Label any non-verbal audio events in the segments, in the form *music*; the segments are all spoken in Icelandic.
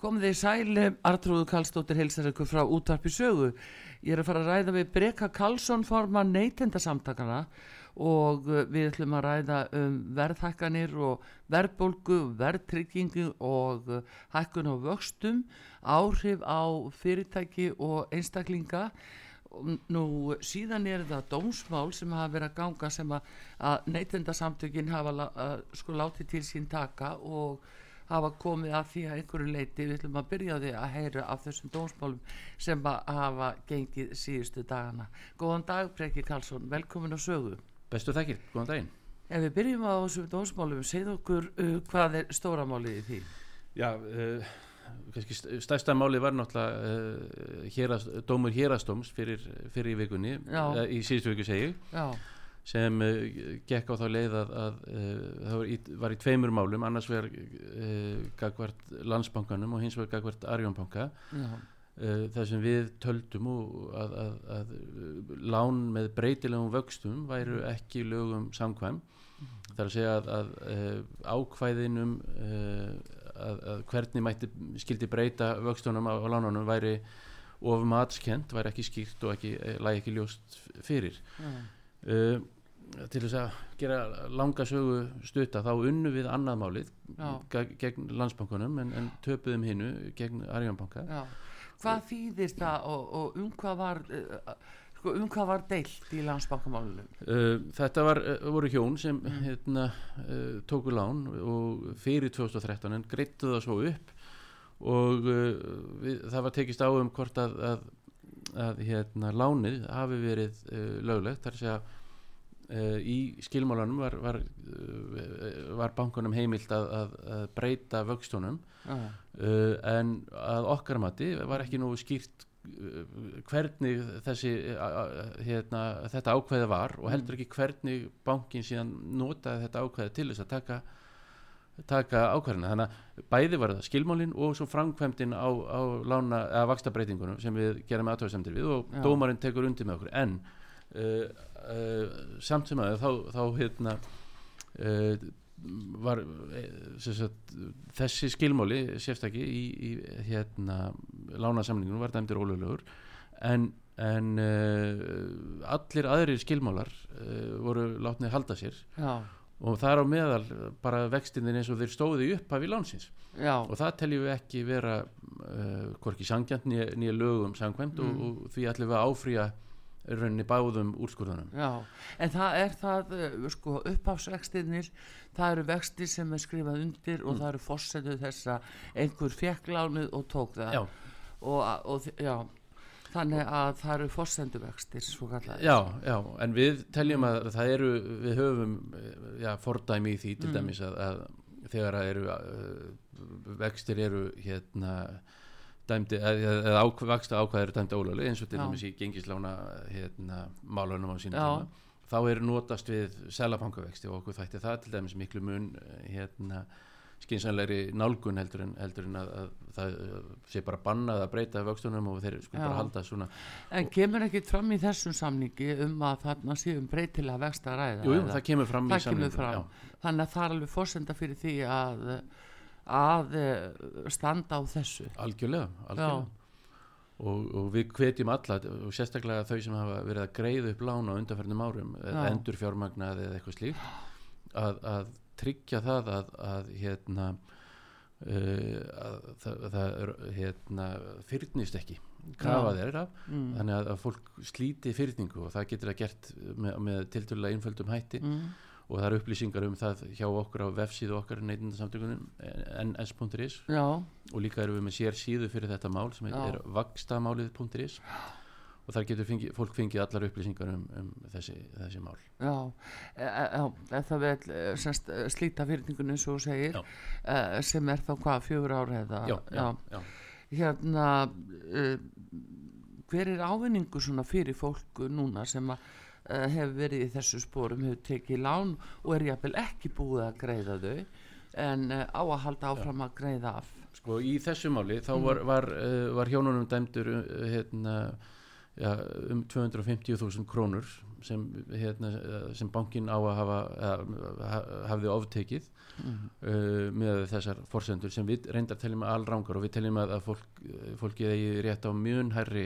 Komið þið sæli, Artrúðu Kallstóttir heilsar ykkur frá útvarpi sögu. Ég er að fara að ræða við Breka Karlsson forman neytendasamtakana og uh, við ætlum að ræða um verðhækkanir og verðbólgu, verðtryggingu og uh, hækkun og vöxtum, áhrif á fyrirtæki og einstaklinga. Nú síðan er það dómsmál sem hafa verið að ganga sem að, neytendasamtökin hafa sko látið til sín taka og hafa komið að því að einhverju leiti við ætlum að byrja því að heyra af þessum dómsmálum sem að hafa gengið síðustu dagana. Góðan dag Breki Karlsson, velkomin á sögu. Bestu þekkir, góðan daginn. Ef við byrjum á þessum dómsmálum, segð okkur uh, hvað er stóramálið í því? Já, uh, kannski stærsta málið var náttúrulega uh, hérast, dómur hérastóms fyrir, fyrir í vikunni, uh, í síðustu viku segi. Já sem uh, gekk á þá leið að, að uh, það var í, var í tveimur málum annars verður uh, gagvart landsbankanum og hins verður gagvart Arjónbanka það sem við töldum að, að, að lán með breytilegum vöxtum væru ekki lögum samkvæm mm. þar að segja að ákvæðinum að hvernig mætti skildi breyta vöxtunum á, á lánunum væri of matskent, væri ekki skýrt og ekki, lægi ekki ljóst fyrir mm. Uh, til þess að gera langa sögu stutta þá unnu við annað málið gegn landsbankunum en, en töpuðum hinnu gegn Arjónbanka Hvað þýðist það og, og um hvað var uh, sko, um hvað var deilt í landsbankamálunum? Uh, þetta var, voru hjón sem mm. hérna, tóku lán og fyrir 2013 en greittu það svo upp og við, það var tekist á um hvort að, að að hérna lánið hafi verið uh, löglegt þar sé að uh, í skilmálanum var, var, uh, var bankunum heimilt að, að, að breyta vöxtunum -huh. en að okkar mati var ekki nú skýrt hvernig þessi hérna, þetta ákveði var og heldur ekki hvernig bankin síðan notaði þetta ákveði til þess að taka taka ákvarðina þannig að bæði var það skilmálinn og svo framkvæmdinn á, á lána, eða vakstabreitingunum sem við gerum aðtöðasemtir við og Já. dómarinn tekur undir með okkur en uh, uh, samt sem að þá, þá hérna uh, var sagt, þessi skilmáli sérstakki í, í hérna lánasamningunum var dæmdir ólöflegur en en allir aðrir skilmálar voru látnið halda sér Já og það er á meðal bara vextinni eins og þeir stóði upp af í lánsins Já. og það teljum við ekki vera uh, hvorki sangjant nýja lögum sangkvæmt mm. og, og því ætlum við að áfrýja rauninni báðum úrskurðunum Já, en það er það uh, sko, uppháfsvextinnir það eru vextir sem er skrifað undir og mm. það eru fórsetu þess að einhver fekk lánuð og tók það já. Og, og já Þannig að það eru fórsenduvextir. Já, já, en við teljum að það eru, við höfum já, fordæmi í því til mm. dæmis að, að þegar að eru uh, vextir eru hérna dæmdi, eða, vaksta ákvæði eru dæmdi ólega eins og til dæmis í gengislána hérna, málunum á sínum Já. tíma þá er notast við selabankavexti og okkur þætti það til dæmis miklu mun hérna, skynsanlegri nálgun heldur en, heldur en að, að það eh, sé bara bannað að breyta vöxtunum og þeir skulle bara halda svona En kemur ekkit fram í þessum samningi um að þarna séum breytilega vext að ræða? jú, jú, það kemur fram í það fram. já. Þannig að það er alveg fórsenda fyrir því að, að eh, standa á þessu. algjörlega, algjörlega. Og, og við hvetjum alla og sérstaklega þau sem hafa verið að greiða upp lána undanferðnum árum Já. endur fjármagnað eða eitthvað slíkt að, að tryggja það að, að hérna uh, að það, það er, hérna, fyrnist ekki krafa Já. þeirra Mm. þannig að, að fólk slíti fyrningu og það getur það gert með, með tiltölulega einföldum hætti Mm. Og það eru upplýsingar um það hjá okkur á vefsíðu okkar neytindasamtökunum ns.is Já, og líka erum við með sér síðu fyrir þetta mál sem Já. er vakstamálið.is og þar getur fengi, fólk fengið allar upplýsingar um, um þessi, þessi mál. Já, e, e, ef það vil e, semst, e, slíta og þú segir, e, sem er þá hvað, fjögur ár eða? já, já, já. Hérna, e, hver er ávinningu svona fyrir fólk núna sem að e, hefur verið í þessu spórum, hefur tekið lán og er jafnvel ekki búið að greiða þau, en e, á að halda áfram að greiða af. sko í þessu máli þá Mm. var, var, uh, var hjónunum dæmdur uh, hérna, ja, um 250.000 krónur sem, hérna, sem bankin á að hafa uh, hafði oftekið Mm. uh, með þessar forsendur sem við reyndar teljum að allrángar og við teljum að, að fólk, fólkið eigi rétt á mjög hærri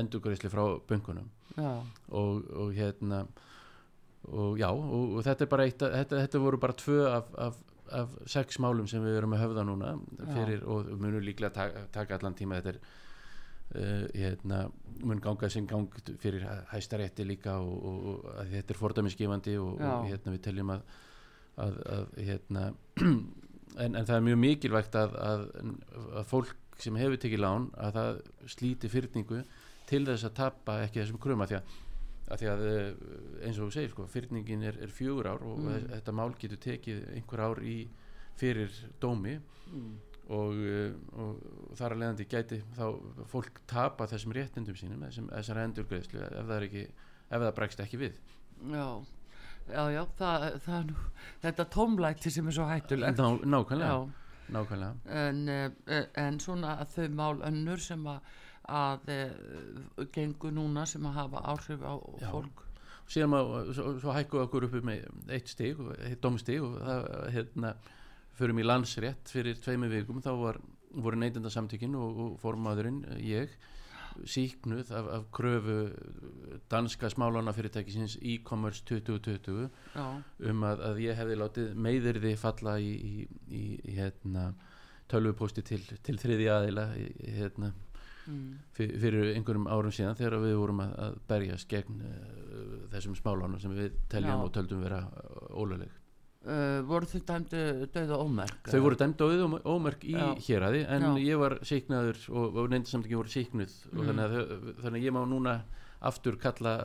endurgreisli frá bönkunum. Já, og, og hérna og já, og, og þetta er bara eitt að- þetta, þetta voru bara tvö af, af, af sex málum sem við erum að höfða núna fyrir, og munum líklega taka, taka allan tíma. Þetta er uh, hérna, mun ganga sem gang fyrir hæstarétti líka og, og, þetta er fordæmiskifandi og, hérna við teljum að, að, að hérna *clears throat* en, en það er mjög mikilvægt að, að, að fólk sem hefur tekið lán að það slíti fyrningu til þess að tapa ekki þessum krum að því að, að, því að eh, eins og þú segir sko, fyrningin er, er fjögur ár og Mm. þetta mál getur tekið einhver ár í fyrir dómi mm. og, eh, og, og þar að leiðandi gæti þá fólk tapa þessum réttindum sínum þessum, þessar endurgreðslu ef það, ekki, ef það bregst ekki við já, já, já það, það er nú þetta tómlæti sem er svo hættulegt. Ná, nákvæmlega, Já. nákvæmlega. en, eh, en svona þau mál önnur sem að, að e, gengur núna sem að hafa áhrif á Já. fólk. Síðan má, svo, svo hækkuðu okkur upp með eitt stig, eitt domstig og það hérna förum í landsrétt. Fyrir tveimur vikum þá var, voru neytenda samtökin og, og formaðurinn, ég síknuð af, af kröfu danska smálana fyrirtækisins e-commerce 2020 já, um að, að ég hefði látið meiðirði falla í, í, í, hérna, tölvupósti til, til þriði aðila hérna, mm, fyr- fyrir einhverjum árum síðan þegar við vorum að, að berjast gegn uh, þessum smálánum sem við teljum Já. og töldum vera óluleg. uh, voru þau dæmdu döða ómerk Þau voru dæmd á auð ómerk í Já. héræði en Já. ég var síknaður og, og neyndasamtökin voru síknuð Mm. þannig, að, þannig að ég má núna aftur kalla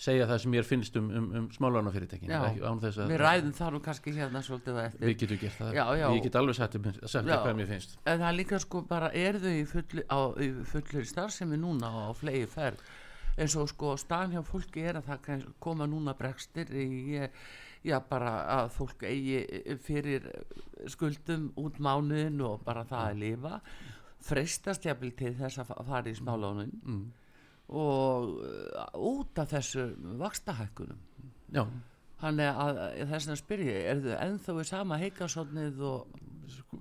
segja það sem mér finnst um, um, um smálánafyrirtækin Já. ekki, án þess að við ræðum það nú kannski hérna svolítið við getum gert það. Já, já. ég get alveg sagt, hvað mér finnst. En það er líka sko bara er þau í, í fullur starfsemi núna á flegi ferð eins og sko staðan hjá fólki er að það koma núna bregstir í já bara að fólk eigi fyrir skuldum út mánuðin og bara það að lifa. Freistast jafnvel til þess að fa- fara í smálánun mm. Og uh, út af þessu vakstahækkunum já, Þannig að þess að spyrja, er þau ennþá í sama heikasotnið og,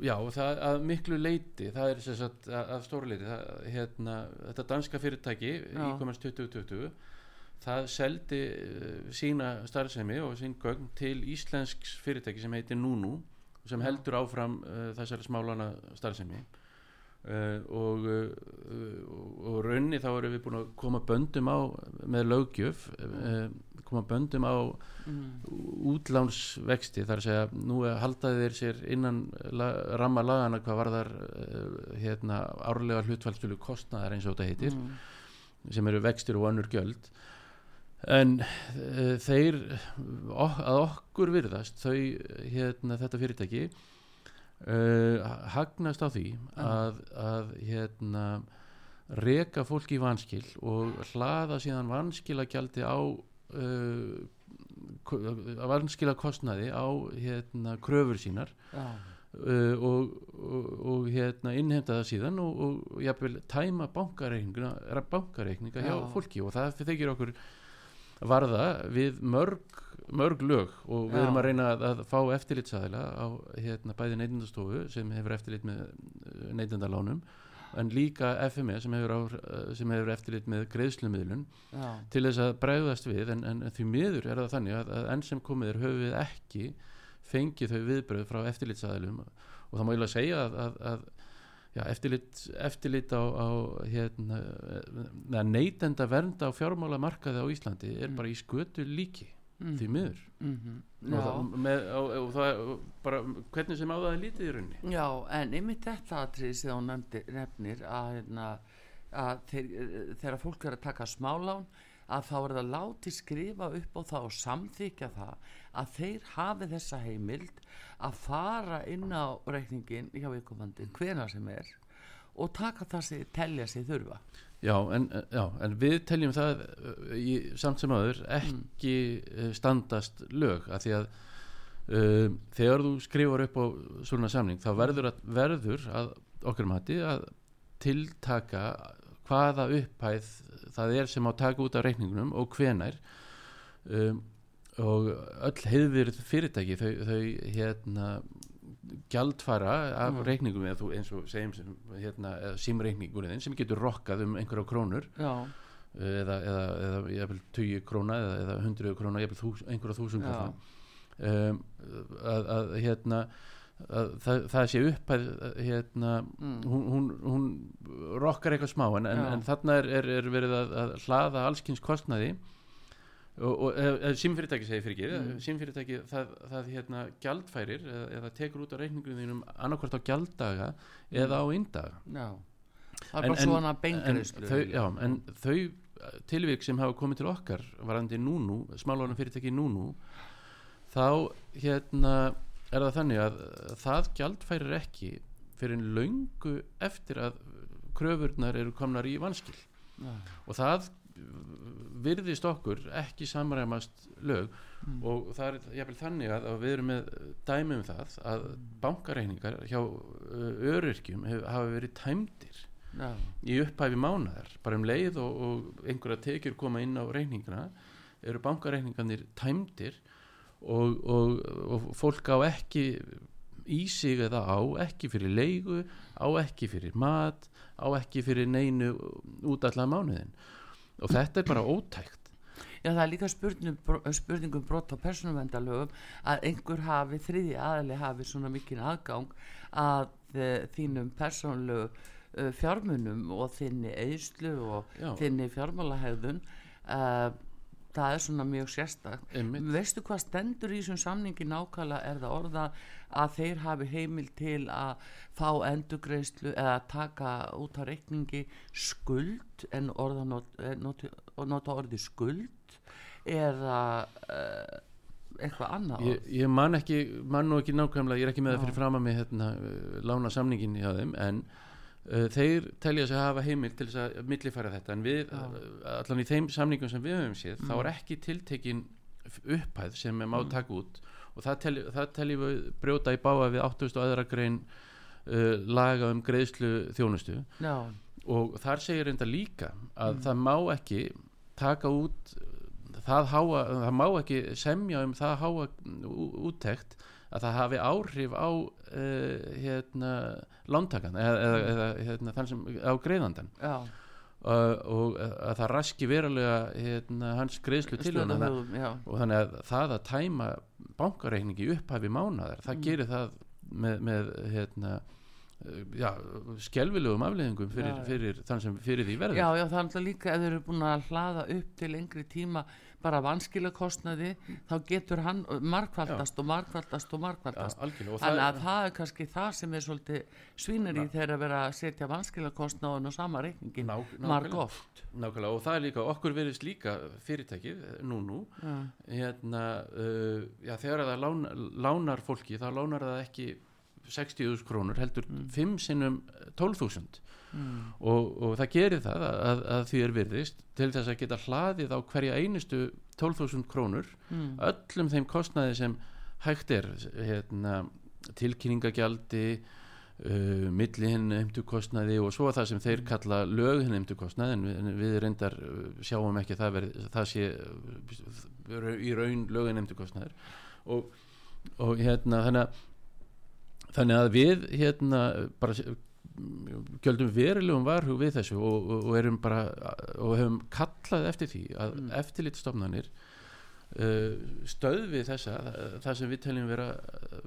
já, það að miklu leiti það er sem sagt að, að stóra leiti það, hérna, þetta danska fyrirtæki e-commerce 2020 það seldi uh, sína starfsemi og sín gögn til íslensks fyrirtæki sem heitir Nunu sem heldur áfram uh, þessari smálana starfsemi uh, og, uh, og raunni þá erum við búin að koma böndum á með löggjöf uh, koma böndum á mm, útlánsvexti þar að segja nú haldaði þeir sér innan la, ramma lagana hvað varðar uh, hérna árlega hlutfallstölu kostnaðar eins og þetta heitir mm, sem eru vextir og önnur gjöld. En þeir að okkur virðast þau hérna þetta fyrirtæki uh, hagnast á því að, að hérna reka fólk í vanskil og hlaða síðan vanskilagjaldi á uh, vanskila kostnaði á hérna kröfur sínar. Uh, og, og, og hérna innheimta það síðan og, og jafnvel tæma bankareikninga, bankareikninga hjá Já. fólki og það þykir okkur varða við mörg, mörg lög og við Já. erum að reyna að, að fá eftirlitsaðila á hérna, bæði neytendastofu sem hefur eftirlit með neytendalánum en líka FME sem hefur, á, sem hefur eftirlit með greiðslumiðlun til þess að bregðast við en, en því miður er það þannig að, að enn sem komið er höfum við ekki fengið þau viðbröð frá eftirlitsaðilum og það má ég að segja að, að, að já, eftirlit, eftirlit á, á hérna, neytenda vernda á fjármálamarkaði á Íslandi er Mm. bara í skötu líki mm, því miður. Mhm, og, já. það, með, og, og það bara hvernig sem á það er lítið í rauninni. Já, en einmitt þetta atrið sem hún nefnir að, hérna, að þeir, þegar fólk er að taka smálán að þá er það láti skrifa upp á það og samþykja það að þeir hafi þessa heimild að fara inn á reikningin hjá viðkomandi hvena sem er og taka það sem telja sig þurfa Já en, já, en við teljum það uh, í, samt sem aður ekki mm. standast lög af því að uh, þegar þú skrifar upp á svona samning þá verður að, verður að okkur mati að tiltaka hvaða upphæð það er sem á taka út af reikningunum og hvenær um, og öll heiðvirð fyrirtæki þau, þau hérna gjaldfara af Mm. reikningum eða þú eins og segjum sem hérna, símreikningurinn sem getur rokkað um einhverja krónur. Já, eða, eða, eða jafnvel 20 króna eða, eða 100 króna, einhverja þúsund um, að, að hérna að það, það sé upphæð hérna, Mm. hún, hún, hún rokkar eitthvað smá en, en, en þarna er, er, er verið að, að hlaða allskins kostnaði og, símfyrirtæki segir fyrir ekki Mm. símfyrirtæki það, það hérna gjaldfærir eða, eða tekur út á reikningunum þínum annarkvort á gjalddaga eða á inndaga. Já. Það er bara svona þau, já, en þau tilvík sem hafa komið til okkar varandi núnú, smálónum fyrirtæki núnú þá hérna er það þannig að það gjaldfærir ekki fyrir en löngu eftir að kröfurnar eru komnar í vanskil. Já, og það virðist okkur ekki samræmast lög Mm. og það er jafnvel þannig að, að við erum með dæmi um það að bankareiningar hjá uh, öryrkjum hef, hafa verið tæmdir já, í upphæfi mánaðar. Bara um leið og, og einhverja tekjur koma inn á reikninguna eru bankareikningarnir tæmdir og, og, og fólk á ekki í sig eða á ekki fyrir leigu á ekki fyrir mat á ekki fyrir neinu út allan mánuðin og þetta er bara ótækt Já, það er líka spurning, spurningum brott á persónuvendalögum að einhver hafi, þriði aðli hafi svona mikinn aðgang að uh, þínum persónulegu uh, fjármunum og þinni eðslu og Já. þinni fjármálahegðun uh, það er svona mjög sérstak veistu hvað stendur í þessum samningi nákvæmlega? Er það orða að þeir hafi heimil til að fá endugreislu eða taka út á reikningi skuld en orða not, eh, noti, og nota orði skuld eða uh, eitthvað annað ég, ég man ekki man nú ekki nákvæmlega, ég er ekki með það fyrir fram að mig hérna, uh, lána samningin hjá þeim en þeir telja sig að hafa heimil til þess að millifæra þetta en við, uh, allan í þeim samningum sem við höfum séð, þá Mm. er ekki tiltekin upphæð sem er má Mm. taka út og það teljum það teljum við brjóta í báa við 8000 og aðra grein uh, laga um greiðslu þjónustu já, og þar segir reynda líka að Mm. það má ekki taka út það, háa, það má ekki semja um það háa ú- úttekt að það hafi áhrif á uh, hérna lántakan eða, eða, eða hérna, þann sem á greiðandan já. Uh, og að það raski verulega hérna, hans greiðslu til hann og þannig að það að tæma bankareikningi upphæfi mánaðar það Mm. gerir það með, með hérna já, skelvilegum afleðingum fyrir, fyrir þann sem fyrir því verður. Já, já, það er alltaf líka ef þeir eru búin að hlaða upp til lengri tíma bara vanskilakostnaði þá getur hann markvaldast og markvaldast og og Þannig að það er kannski það sem er svolítið svínir í þegar að vera að setja vanskilakostnaðun og sama reikningin marg nákvæmlega, og það er líka okkur verðist líka fyrirtækið nú nú já, hérna, uh, já, þegar það lán, lánar fólki þá lánar það ekki 60.000 krónur heldur 5 sinnum 12.000 mm, og, og það gerir það að, að, að því er virðist til þess að geta hlaðið á hverja einustu 12.000 krónur mm, öllum þeim kostnaði sem hægt er hérna, tilkynningagjaldi uh, milli hinn heimtu kostnaði og svo það sem þeir kalla lög hinn heimtu kostnaði en við, við reyndar uh, sjáum ekki að það, verið, það sé uh, í raun lög hinn heimtu kostnaðir og, og hérna þannig að þannig að við hérna bara gjöldum verulegum varhug við þessu og, og, og erum bara og hefum kallað eftir því að Mm. eftirlitstofnanir uh, stöðvi þessa það sem við teljum vera,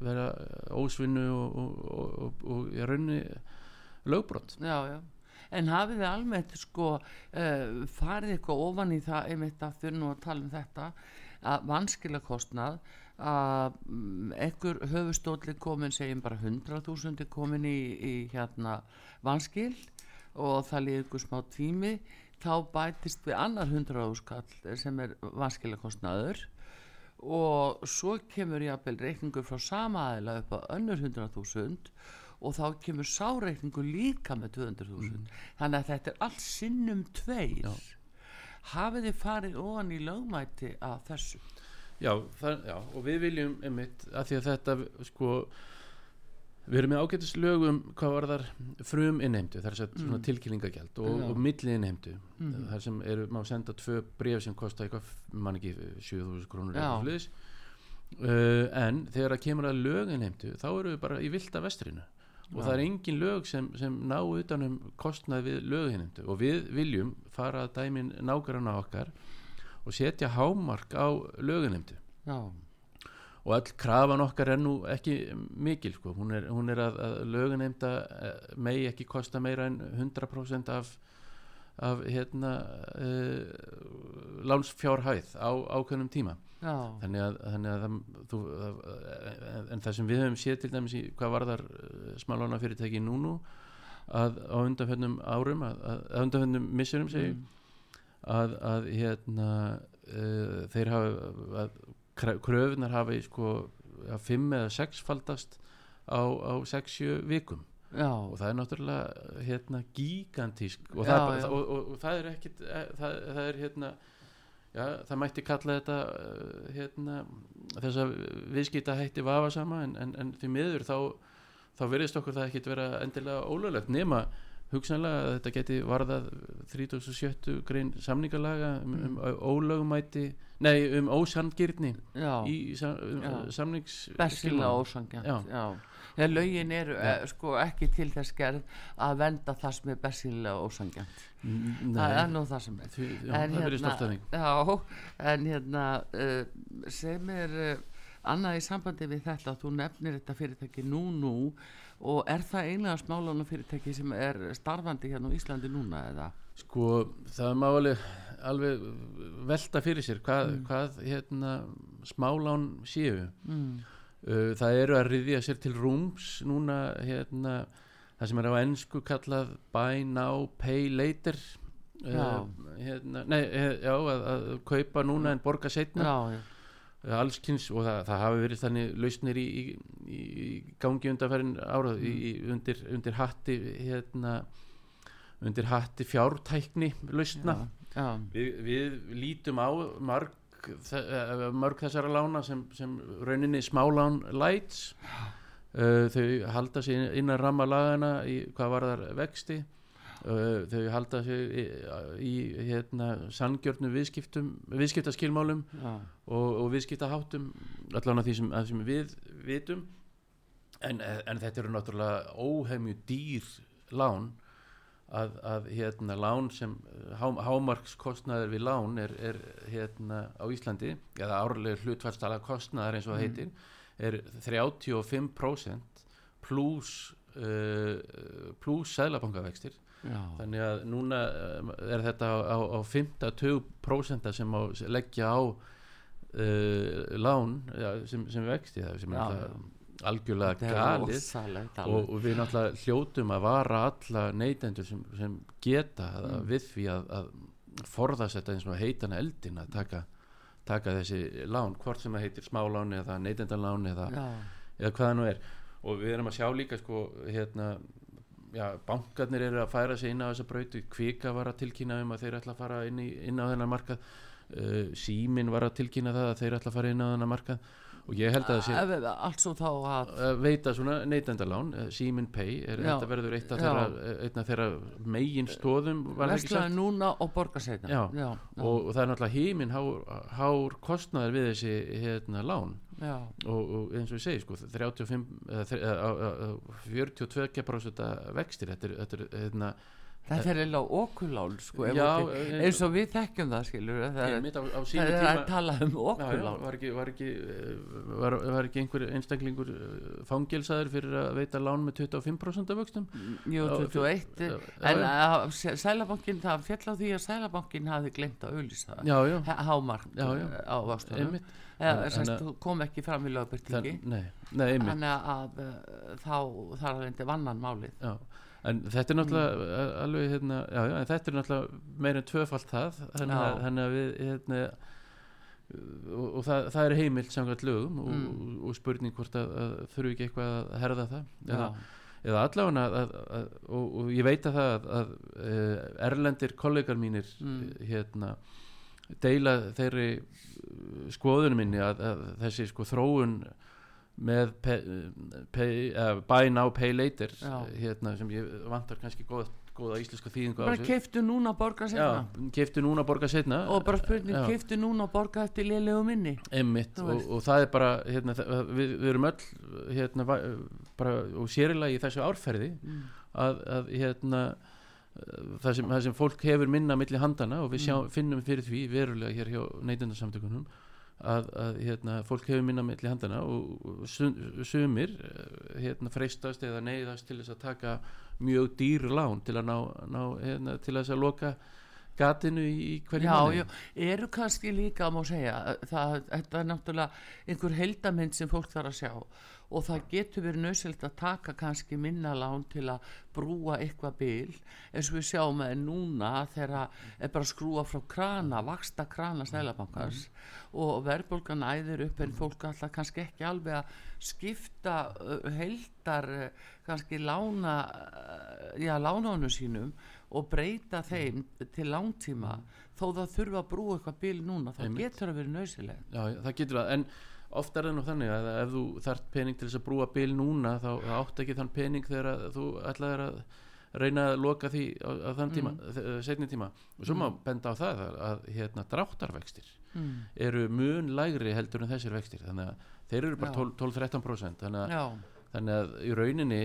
vera ósvinnu og, og, og, og í raunni lögbrot já, já en hafið þið almennt sko uh, farið eitthvað ofan í það einmitt að þurfa nú að tala um þetta að vanskila kostnað að mm, einhver höfustóli komin segjum bara 100.000 er komin í, í hérna vanskil og það líður ykkur smá tími þá bætist við annar 100.000 skall sem er vanskila kostnaður og svo kemur jáfnvel reikningur frá sama aðila upp á önnur 100.000 og þá kemur sáreikningur líka með 200.000 þannig að þetta er allt sinnum tveir. Já. hafið þið farið ofan í lögmæti af þessu já, það, já, og við viljum einmitt að því að þetta sko við erum með ágætis lögum hvað var þar frum innheimtu þar er svona Mm. tilkynningagjald og, Já. og milli innheimtu Mhm. þar sem eru, má senda tvö bref sem kosta eitthvað, mann ekki 7000 krónur eitthvað hliðis uh, en þegar það kemur að lög innheimtu þá eru við bara í vilda vestrinu og Já. það er engin lög sem, sem ná utanum kostnað við löginnheimtu og við viljum fara að dæmin nágranna okkar og setja hámark á löginnheimtu já, og all krafan okkar er nú ekki mikil sko, hún er, hún er að, að löguneymda megi ekki kosta meira en 100% af, af hérna uh, lánsfjárhæð á ákveðnum tíma. Já, þannig að, þannig að þú, að, en það sem við höfum séð til dæmis í hvað varðar uh, smálána fyrirtæki núnu að á undanfennum árum að, að, undanfennum missurum segi Mm. Að, að hérna uh, þeir hafa kröfunar hafi sko að fimm eða sexfaldast á, á sexju vikum já, og það er náttúrulega hérna gigantísk og, Já, það, já. og, og, og það er ekkit eh, það, það er hérna já, það mætti kalla þetta eh, hérna þess að viðskipta hætti vafasama en, en, en því miður þá þá verðist okkur það ekkit vera endilega ólöglegt nema hugsanlega að þetta geti varðað 37. grein samningalaga um, um ólögumæti nei um ósangirni í sam, um, samnings Já. já. Já, lögin eru eh, sko ekki til þess gerð að venda það sem er bessilega ósangjant N- það er nú það sem er. Því, já, en hérna, já, en hérna uh, sem er uh, annað í sambandi við þetta þú nefnir þetta fyrirtæki nú nú og er það einlega smálána fyrirtæki sem er starfandi hérna á Íslandi núna eða? Sko, það má alveg, alveg velta fyrir sér hvað, hvað hérna, smálán séu. Mm. Uh, það eru að riðja sér til rúms núna, hérna, það sem er á ennsku kallað buy now, pay later. Já. hérna, nei, eh, já, að, að kaupa núna en borga setna. Já, já, allskins og það, það hafi verið þannig lausnir í, í, í gangi undanferðin árað í, undir, undir hatti hérna undir hatti fjártækni lausna. Já, já, við, við lítum á marg, eh, mörg þessara lána sem, sem rauninni smálán lights. Uh, þau halda sig innan ramma lagana í hvað var þar vexti þau halda sig í, í hérna sangjörnu viðskiptum viðskiptaskilmálum og, og viðskiptaháttum allan að því sem, að sem við vitum. En, en þetta eru náttúrulega óhemju dýr lán. Að, að hérna lán sem há, hámarkskostnaður við lán er, er hérna á Íslandi eða árlega hlutfallstala kostnaðar eins og það heitir er 35% pluss uh, pluss sæðlabankavextir já, þannig að núna um, er þetta á, á, á 50% sem leggja á uh, lán ja, sem, sem vexti það sem Já, er já. algjörlega galið. og, og við náttúrulega hljótum að vara alla neytendur sem, sem geta Mm. við því að, að forðast þetta eins og heitan eldin að taka, taka þessi lán hvort sem það heitir smálán eða neytendalán eða, eða hvað það nú er. Og við erum að sjá líka sko hérna já, bankarnir eru að færa sig inn á þessa brautu kvika var að tilkynna um að þeir ætla að fara inn, í, inn á þennan markað. Uh, símin var að tilkynna það að þeir ætla að fara inn á þennan markað. Og ég held að það sé allt svo þá að að veita svona neytendalán. Uh, símin pay, er, þetta verður eitt af þeirra, þeirra megin stóðum verslaði núna og borga setna Já. já, og, og það er náttúrulega hímin hár, hár kostnaður við þessi hérna lán og, og eins og ég segi sko 35 eða þre- eða, á- á- á 42% vextir þetta er, þetta er hérna, þetta er eiginlega okulál sko, Já, eh, eins og við þekkjum það skilur það er, á, á það er að tala um okulál var ekki, var, ekki, eh, var, var ekki einhver einstaklingur eh, fangilsaður fyrir að veita lán með 25% af vöxtum? Jú, Já, 21 já, en Sælabankin, það fjall á því að Sælabankin hafi glemt að auðlýsa það. Já, já, H- hámark Já, já. eh, á að- þú kom ekki fram í lögbyrtingi þannig að þá þar að reyndi vannan málið. En þetta er náttúrulega mm. alveg hérna, já, já, þetta er náttúrulega meira en tvöfalt það þannig að, við hérna, og, og það, það er heimilt samkvæmt lögum og, Mm. og, og spurning hvort að, að þurfi ekki eitthvað að herða það eða, eða allavega að, að, að, og, og ég veit að það að, að eh, erlendir kollegar mínir Mm. hérna deila þeirri skoðunum minni að, að þessi sko þróun með pay, pay, uh, buy now pay later hérna sem ég vantar kannski góða, góða íslenska þýðingu bara keiftu núna borga setna Já, keftu núna borga setna og bara spurning keiftu núna borga eftir lélegu minni. Einmitt, og, og það er bara hérna, við, við erum öll hérna, bara, og sérilega í þessu árferði Mm. að, að hérna það sem, það sem fólk hefur minna milli handana og við sjá, Mm. finnum fyrir því verulega hér hjá neytendarsamtökunum að, að hérna, fólk hefur minna milli handana og, og sum- sumir uh, hérna, freistast eða neyðast til þess að taka mjög dýr lán til að ná, ná hérna, til að loka gatinu í, hverju Já, mánuði. já, eru kannski líka má segja, það, þetta er náttúrulega einhver heldamind sem fólk þarf að sjá og það getur verið nöðsilt að taka kannski minna lán til að brúa eitthvað bil. Eins og við sjáum að núna þegar er bara að skrúa frá krana, vaksta krana stælabankars og verðbólgan æðir upp en fólk alltaf kannski ekki alveg að skipta heldar kannski lána já, lánónu sínum og breyta þeim til langtíma. Þó það þurfa að brúa eitthvað bil núna þá Einmitt. getur það verið nöðsilegt Já, það getur það, en oft er það nú þannig að ef þú þarft pening til þess að brúa bil núna þá, átt ekki þann pening þegar þú ætlaðir að reyna að loka því á, á þann tíma, mm. setni tíma og svo má benda á það að, að hérna, dráttarvextir mm. eru mun lægri heldur en þessir vextir þannig að þeir eru bara Já. 12 12-13% þannig að, þannig að í rauninni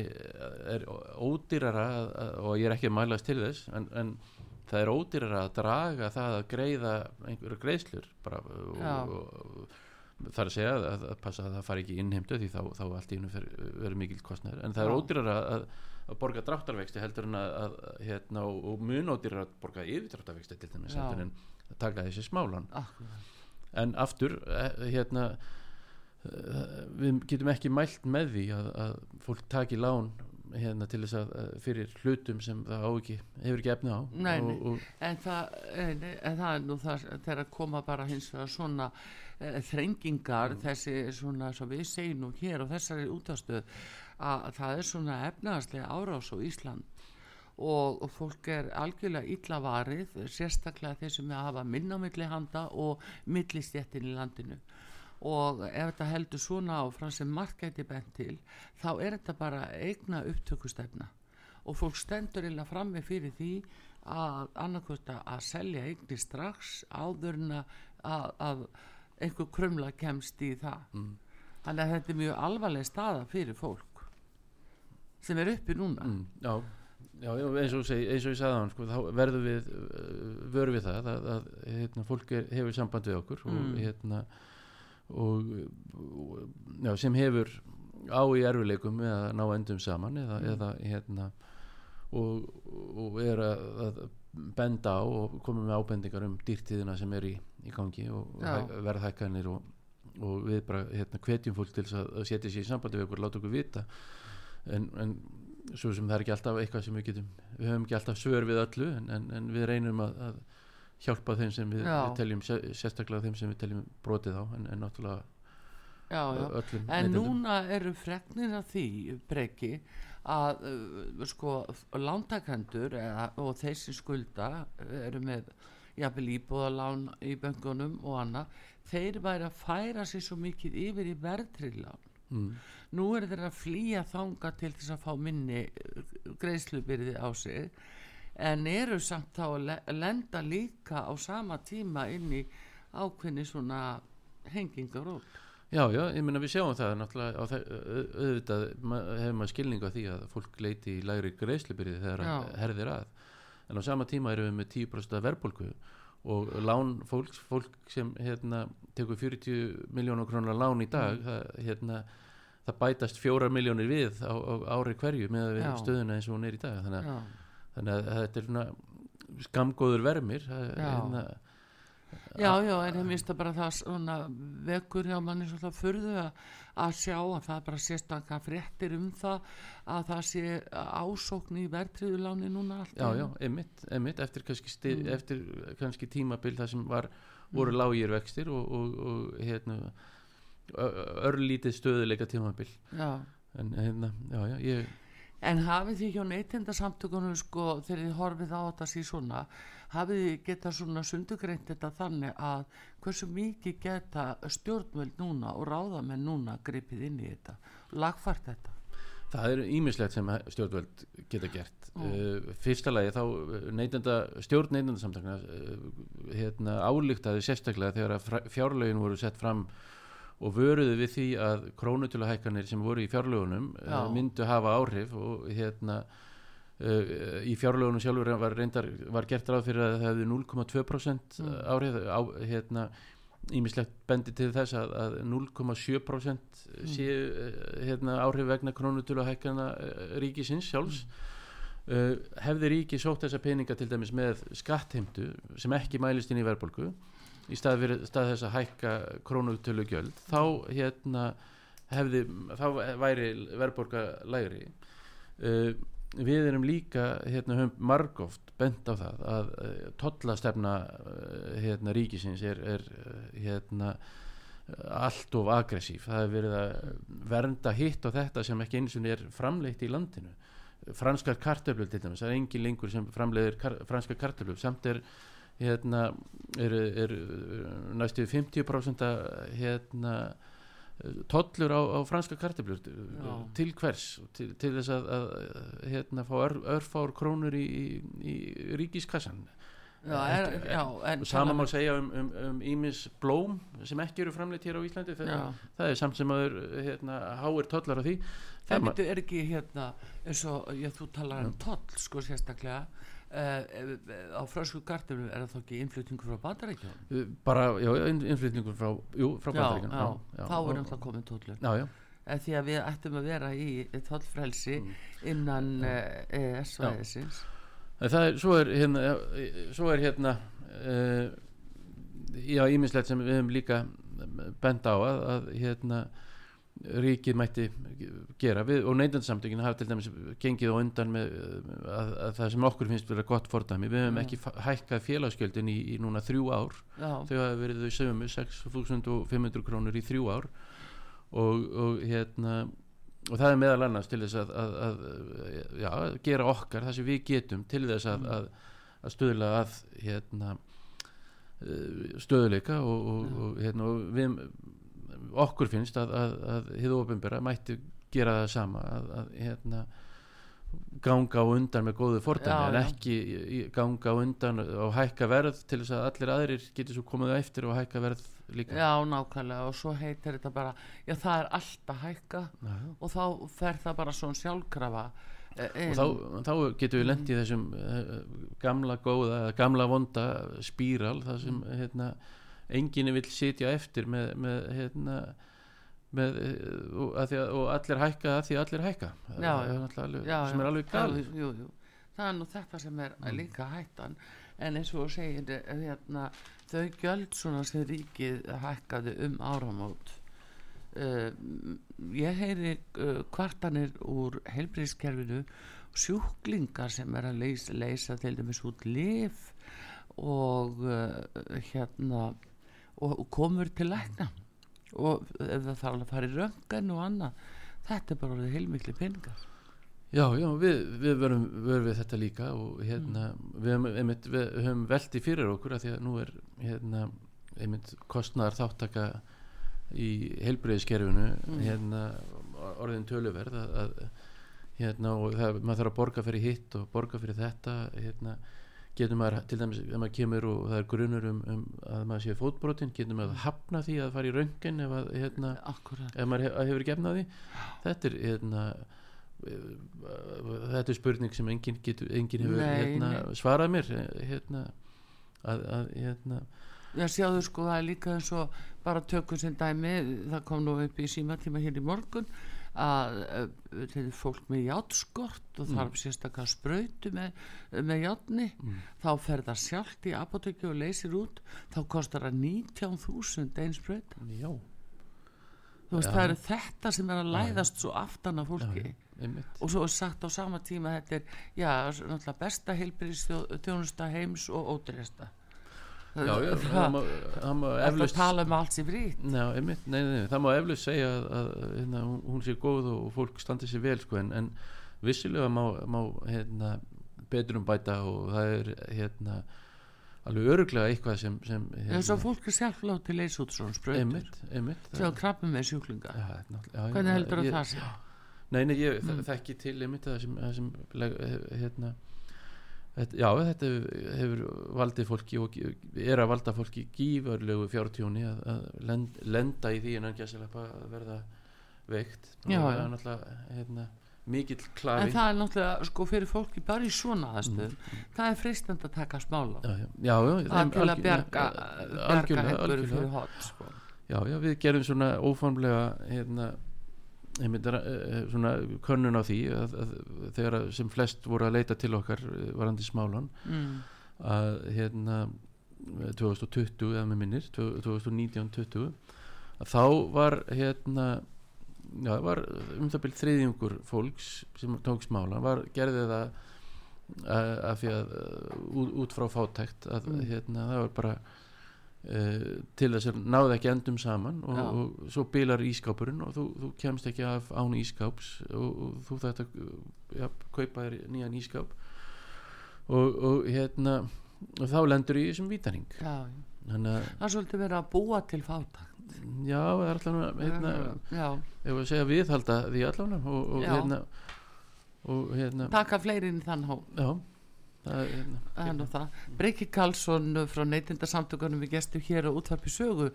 er ódýrara og ég er ekki að mælast til þess en, en það er ódýrara að draga það að greiða einhverju greiðslur bara, og, og, er að segja að, að, að passa að það fari ekki innheimtu því þá, þá allt í hennu verður mikil kostnæður en það er Já. ódýrara að, að borga dráttarvexti heldur en að, að hérna, og, mun ódýrara að borga yfirdráttarvexti til dæmis heldur en að taka þessi smálan. Akkurat. En aftur eh, hérna eh, við getum ekki mælt með því að, að fólk taki lán hérna til þess að fyrir hlutum sem það á ekki, hefur ekki efni á. Nei. og, og, En það, en, en það er nú það þegar að koma bara hins vegar svona e, þrengingar, þessi svona svo við segjum nú hér á þessari útastöð að það er svona efnaðarslega árás á Ísland. Og, og fólk er algjörlega illa varið, sérstaklega þeir sem hafa minna á milli handa og millistjettin í landinu. Og ef þetta heldur svona áfram sem markæti bent til þá er þetta bara eigna upptökustefna. Og fólk stendur illa frammi fyrir því að annarkvöld að selja eigni strax áður en að, að, að einhver krumla kemst í það Mm. þannig að þetta er mjög alvarleg staða fyrir fólk sem er uppi núna mm, já, já, eins, og segi, eins og ég sagði hann sko, þá verðum við uh, vöru við það að, að hérna, fólk er, hefur samband við okkur og, Mm. hérna, og, já, sem hefur á í erfileikum með að ná endum saman eða, Mm. eða hérna og, og er að, að benda á og koma með ábendingar um dýrtíðina sem er í, í gangi og hæ- verðhækkanir og, og við bara hérna, hvetjum fólk til að, að setja sér í sambandi við okkur, láta okkur vita en, en svo sem það er ekki alltaf eitthvað sem við getum við höfum ekki alltaf svör við öllu en, en, en við reynum að, að hjálpa þeim sem við, við teljum sé- sérstaklega þeim sem við teljum brotið á en, en náttúrulega já, já. öllum en neytendum. núna eru fregnir af því breyki að uh, sko lántakendur eða, og þeir sem skulda uh, eru með jafnvel íbúðalán í böngunum og annað þeir væri að færa sér svo mikið yfir í verðtrillan mm. nú eru þeir að flýja þanga til þess að fá minni greiðslubyrði á sig en eru samt þá að le- lenda líka á sama tíma inn í ákveðni svona hengingaról Já, já, ég meina við sjáum það náttúrulega auðvitað hefur maður skilning á því að fólk leiti í lægri greiðslubyrði þegar að herðir að. En á sama tíma erum við með 10% verðbólgu og lán fólks, fólk sem hérna, tekur 40 miljónur krónar lán í dag það, hérna, það bætast fjórar miljónir við á, á ári hverju með stöðuna eins og hún er í dag. Þannig þannig að þetta er svona skamgóður vermir það, hérna, já, já, en ég mista bara það svona vekur hjá manni svona furðu að, að sjá að það bara sérstakka fréttir um það að það sé ásókn í verðtriðuláni núna allt í Já, já, einu. einmitt, einmitt eftir, kannski sti, Mm. eftir kannski tímabil það sem var, voru mm. lágir vextir og, og, og hérna örlítið stöðuleika tímabil já. en hérna, já, já, ég En hafið þið hjá neytendasamtökunum sko þegar þið horfið á þetta síðan svona hafið þið geta svona sundugreint þetta þannig að hversu mikið geta stjórnvöld núna og ráðamenn núna gripið inn í þetta lagfært þetta? Það er ímislegt sem stjórnvöld geta gert. Uh, fyrsta lagi þá uh, neytenda, stjórn neytendasamtakna uh, hérna, álíktaði sérstaklega þegar fjárlögin voru sett fram og vöruðu við því að krónutöluhækkanir sem voru í fjárlögunum uh, myndu hafa áhrif og hérna uh, í fjárlögunum sjálfur var, reyndar, var gert ráð fyrir að það hefði 0,2% Mm. áhrif á, hérna ímislegt bendi til þess að, að 0,7% séu uh, hérna, áhrif vegna krónutöluhækkana uh, ríkisins sjálfs. Uh, hefði ríki sótt þessa peninga til dæmis með skattheimtu sem ekki mælist inn í verðbólgu í stað, fyrir, stað þess að hækka krónutölu gjöld þá hérna hefði, þá væri verðbólga lægri. Uh, við erum líka hérna höfum margóft bent á það að uh, tollastefna uh, hérna ríkisins er, er uh, hérna allt of aggressív. Það er verið að vernda hitt og þetta sem ekki eins og er framleitt í landinu. Franskar kartöflur til dæmis það er engin lengur sem framleiðir kar, franskar kartöflur. Samt er er, er næstu 50% að, hérna tollur á, á franska kartöflur Já. til hvers? Til, til þess að, að hérna fá ör, örfár krónur í, í, í ríkiskassan. Já, er, já, en sama má segja um, um, um ímis blóm sem ekki eru framleitt hér á Íslandi það, það er samt sem að hérna, háir tollar á því. Það er ekki hérna eins og já, þú talar um toll sko sérstaklega á frösku kartöflum er það þá ekki innflutningur frá bandarækjum bara, já, inn- innflytningur frá, frá já, Bandaríkjunum, já, þá er náttúrulega komin tollur. Já, já, en því að við ættum að vera í tollfrelsi innan uh, ES-svæðisins En það er, svo er hérna já, svo er hérna uh, já, ímislegt sem við höfum líka bent á að, að hérna ríkið mætti gera. Við, og neyndandsamtökin hafa til dæmis gengið á undan með að, að það sem okkur finnst vera gott fordæmi. Við höfum Já. ekki hækkað félagsgjöldin í, í núna þrjú ár. Já, þau hafa verið þau sömu 6.500 krónur í þrjú ár. Og, og hérna og það er meðal annars til þess að, að, að já, gera okkar það sem við getum til þess að, Mm. að, stöðla að hérna eh, stöðuleika og, og, og, hérna, og við okkur finnst að, að, að hið ofinbera mætti gera það sama að, að hérna ganga á undan með góðu fordæmi en ekki ganga á undan og hækka verð til þess að allir aðrir getur svo komið á eftir og hækka verð líka já, nákvæmlega og svo heitir þetta bara já, það er allt að hækka Já, og þá fer það bara svona sjálfkrafa eh, inn. og þá, þá getum við lendið í þessum uh, gamla góða gamla vonda spíral það sem Mm. hérna, enginn vill sitja eftir með, með hérna með, eh, og, að að, og allir hækka að því allir hækka. Já, er alveg, Já, sem er alveg jú. það er nú þetta sem er Mm. líka hættan. En eins og segir eh, hérna, þau gjöld svona sem ríkið hækkaði um áramót uh, ég heyri uh, kvartanir úr heilbríðskerfinu sjúklingar sem er að leysa, leysa til dæmis út lif og uh, hérna og, og komur til lækna. Og ef það þarf að fara í röngan og annað. Þetta er bara heilmikli peningar. Já, já, við, við verum, verum við þetta líka og hérna, við, höfum, einmitt, við höfum veldi fyrir okkur að því að nú er hérna, einmitt kostnar þáttaka í heilbreyðiskerfinu Mm. hérna, orðin töluverð að, að hérna, og það, maður þarf að borga fyrir hitt og borga fyrir þetta hérna, getur maður, til dæmis ef maður kemur og það er grunur um, um að maður sé fótbrotin, getur maður hafna því að fara í röngin ef, að, hérna, ef maður hef, hefur gefnað því. Þetta er hérna eh, þetta er spurning sem enginn, enginn hefur Nei, hérna, nei. svarað mér hérna, að, að hérna. Já, sjáðu sko, það er líka eins og bara tökum sem dæmi, það kom nú upp í símatíma hér í morgun að uh, þetta er fólk með játskort og þarf sérstaklega sprautu með, með játni þá fer það sjálft í apotekki og leysir út, þá kostar það 19.000 einn spraut já, þú veist, Já. það eru þetta sem er að læðast svo aftan af fólki. Einmitt. Og svo er sagt á sama tíma þetta er, já, náttúrulega besta heilbyrðistjónusta heims og ódreista já, já, það það má, það að eflaust tala um allt nei, nei, það má eflaust segja að, að hérna, hún- sé góð og fólk standi sér vel sko, en, en vissilega má, má hérna, betur um bæta og það er hérna, alveg öruglega eitthvað sem, sem hérna, eins og fólk er sjálflátt til einmitt sem krabbum með sjúklinga já, hvernig heldur ég- það sé? Nei, nei, ég Mm. þekki til einmitt það sem, það sem hérna þetta, já, þetta hefur valdið fólki og er að valda fólki gífarlegu fjártjóni að, að lend, lenda í því en að verða veikt. Já, það er náttúrulega hérna, mikill en klafi. það er náttúrulega sko fyrir fólki bara í svona aðstöð það er freistend að taka smála já, já, það er til að bjarga algjörlega, einhverju fyrir hot sko. já, já, við gerum svona óformlega hérna svona könnun á því að, að þegar sem flest voru að leita til okkar eh, varandi smálan mm. að hérna 2020 eða með minnir 2019-20 að þá var hérna já, var um það byrð þriðjungur fólks sem tók smálan var gerði það að, að því að út, út frá fátækt að Mm. hérna það var bara uh, til þess að náði ekki endum saman og, og svo bilar ískápurinn og þú, þú kemst ekki af án ískáps og, og þú þetta ja, kaupa þér nýjan ískáp og, og hérna og þá lendur í þessum vítaring. Já, þannig að það svolítið verið að búa til fátakt já, alltaf hérna, ef við segja viðhalda því allan og, hérna hérna taka fleiri inn í þann hó já, það er hérna, Það er nú það. Breki Karlsson frá neytindasamtökunum við gestum hér á útvarpi sögu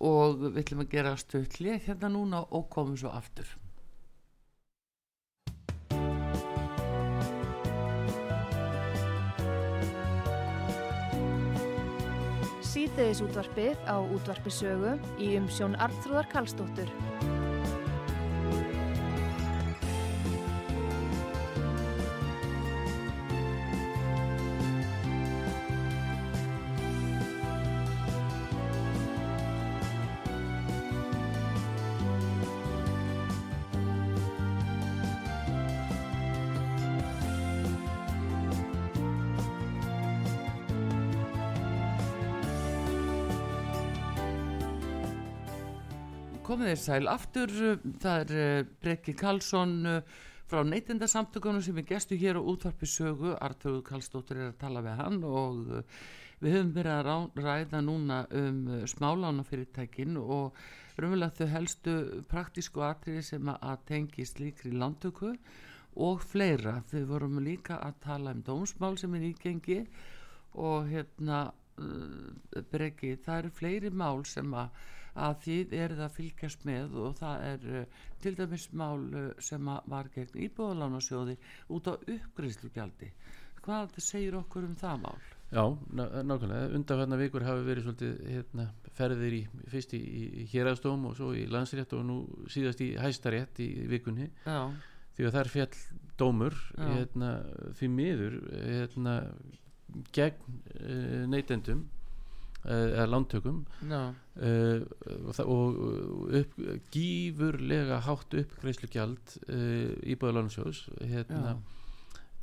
og við ætlum að gera stutt hlið hérna núna og komum svo aftur. Síðdeðis útvarpið á útvarpi sögu í umsjón Arnþróðar Karlsdóttur. Komið þér sæl aftur, það er uh, Breki Karlsson uh, frá neytindasamtökunum sem er gestu hér á útvarpi sögu, Artur Karlsdóttir er að tala við hann og uh, við höfum verið að rá- ræða núna um smálánafyrirtækin og raunverulega þau helstu praktísku atriði sem að- tengi slíkri landtöku og fleira. Þau vorum líka að tala um dómsmál sem er ígengi og hérna breki, það eru fleiri mál sem að, að þið eruð að fylgjast með og það er uh, til dæmis mál uh, sem var gegn íbúðalánasjóði út á uppgreiðslugjaldi. Hvað það segir okkur um það mál? Já, ná, nákvæmlega. Undanfarnar vikur hafi verið svolítið hérna, ferðir í, fyrst í, í héraðstóm og svo í landsrétt og nú síðast í hæstarétt í vikunni. Já, því að þar fjall dómur hérna, því miður hérna, gegn uh, neytendum eða lántökum uh, og, og upp, gífurlega hátt uppgreislugjald uh, íbúðalansjós hérna, já,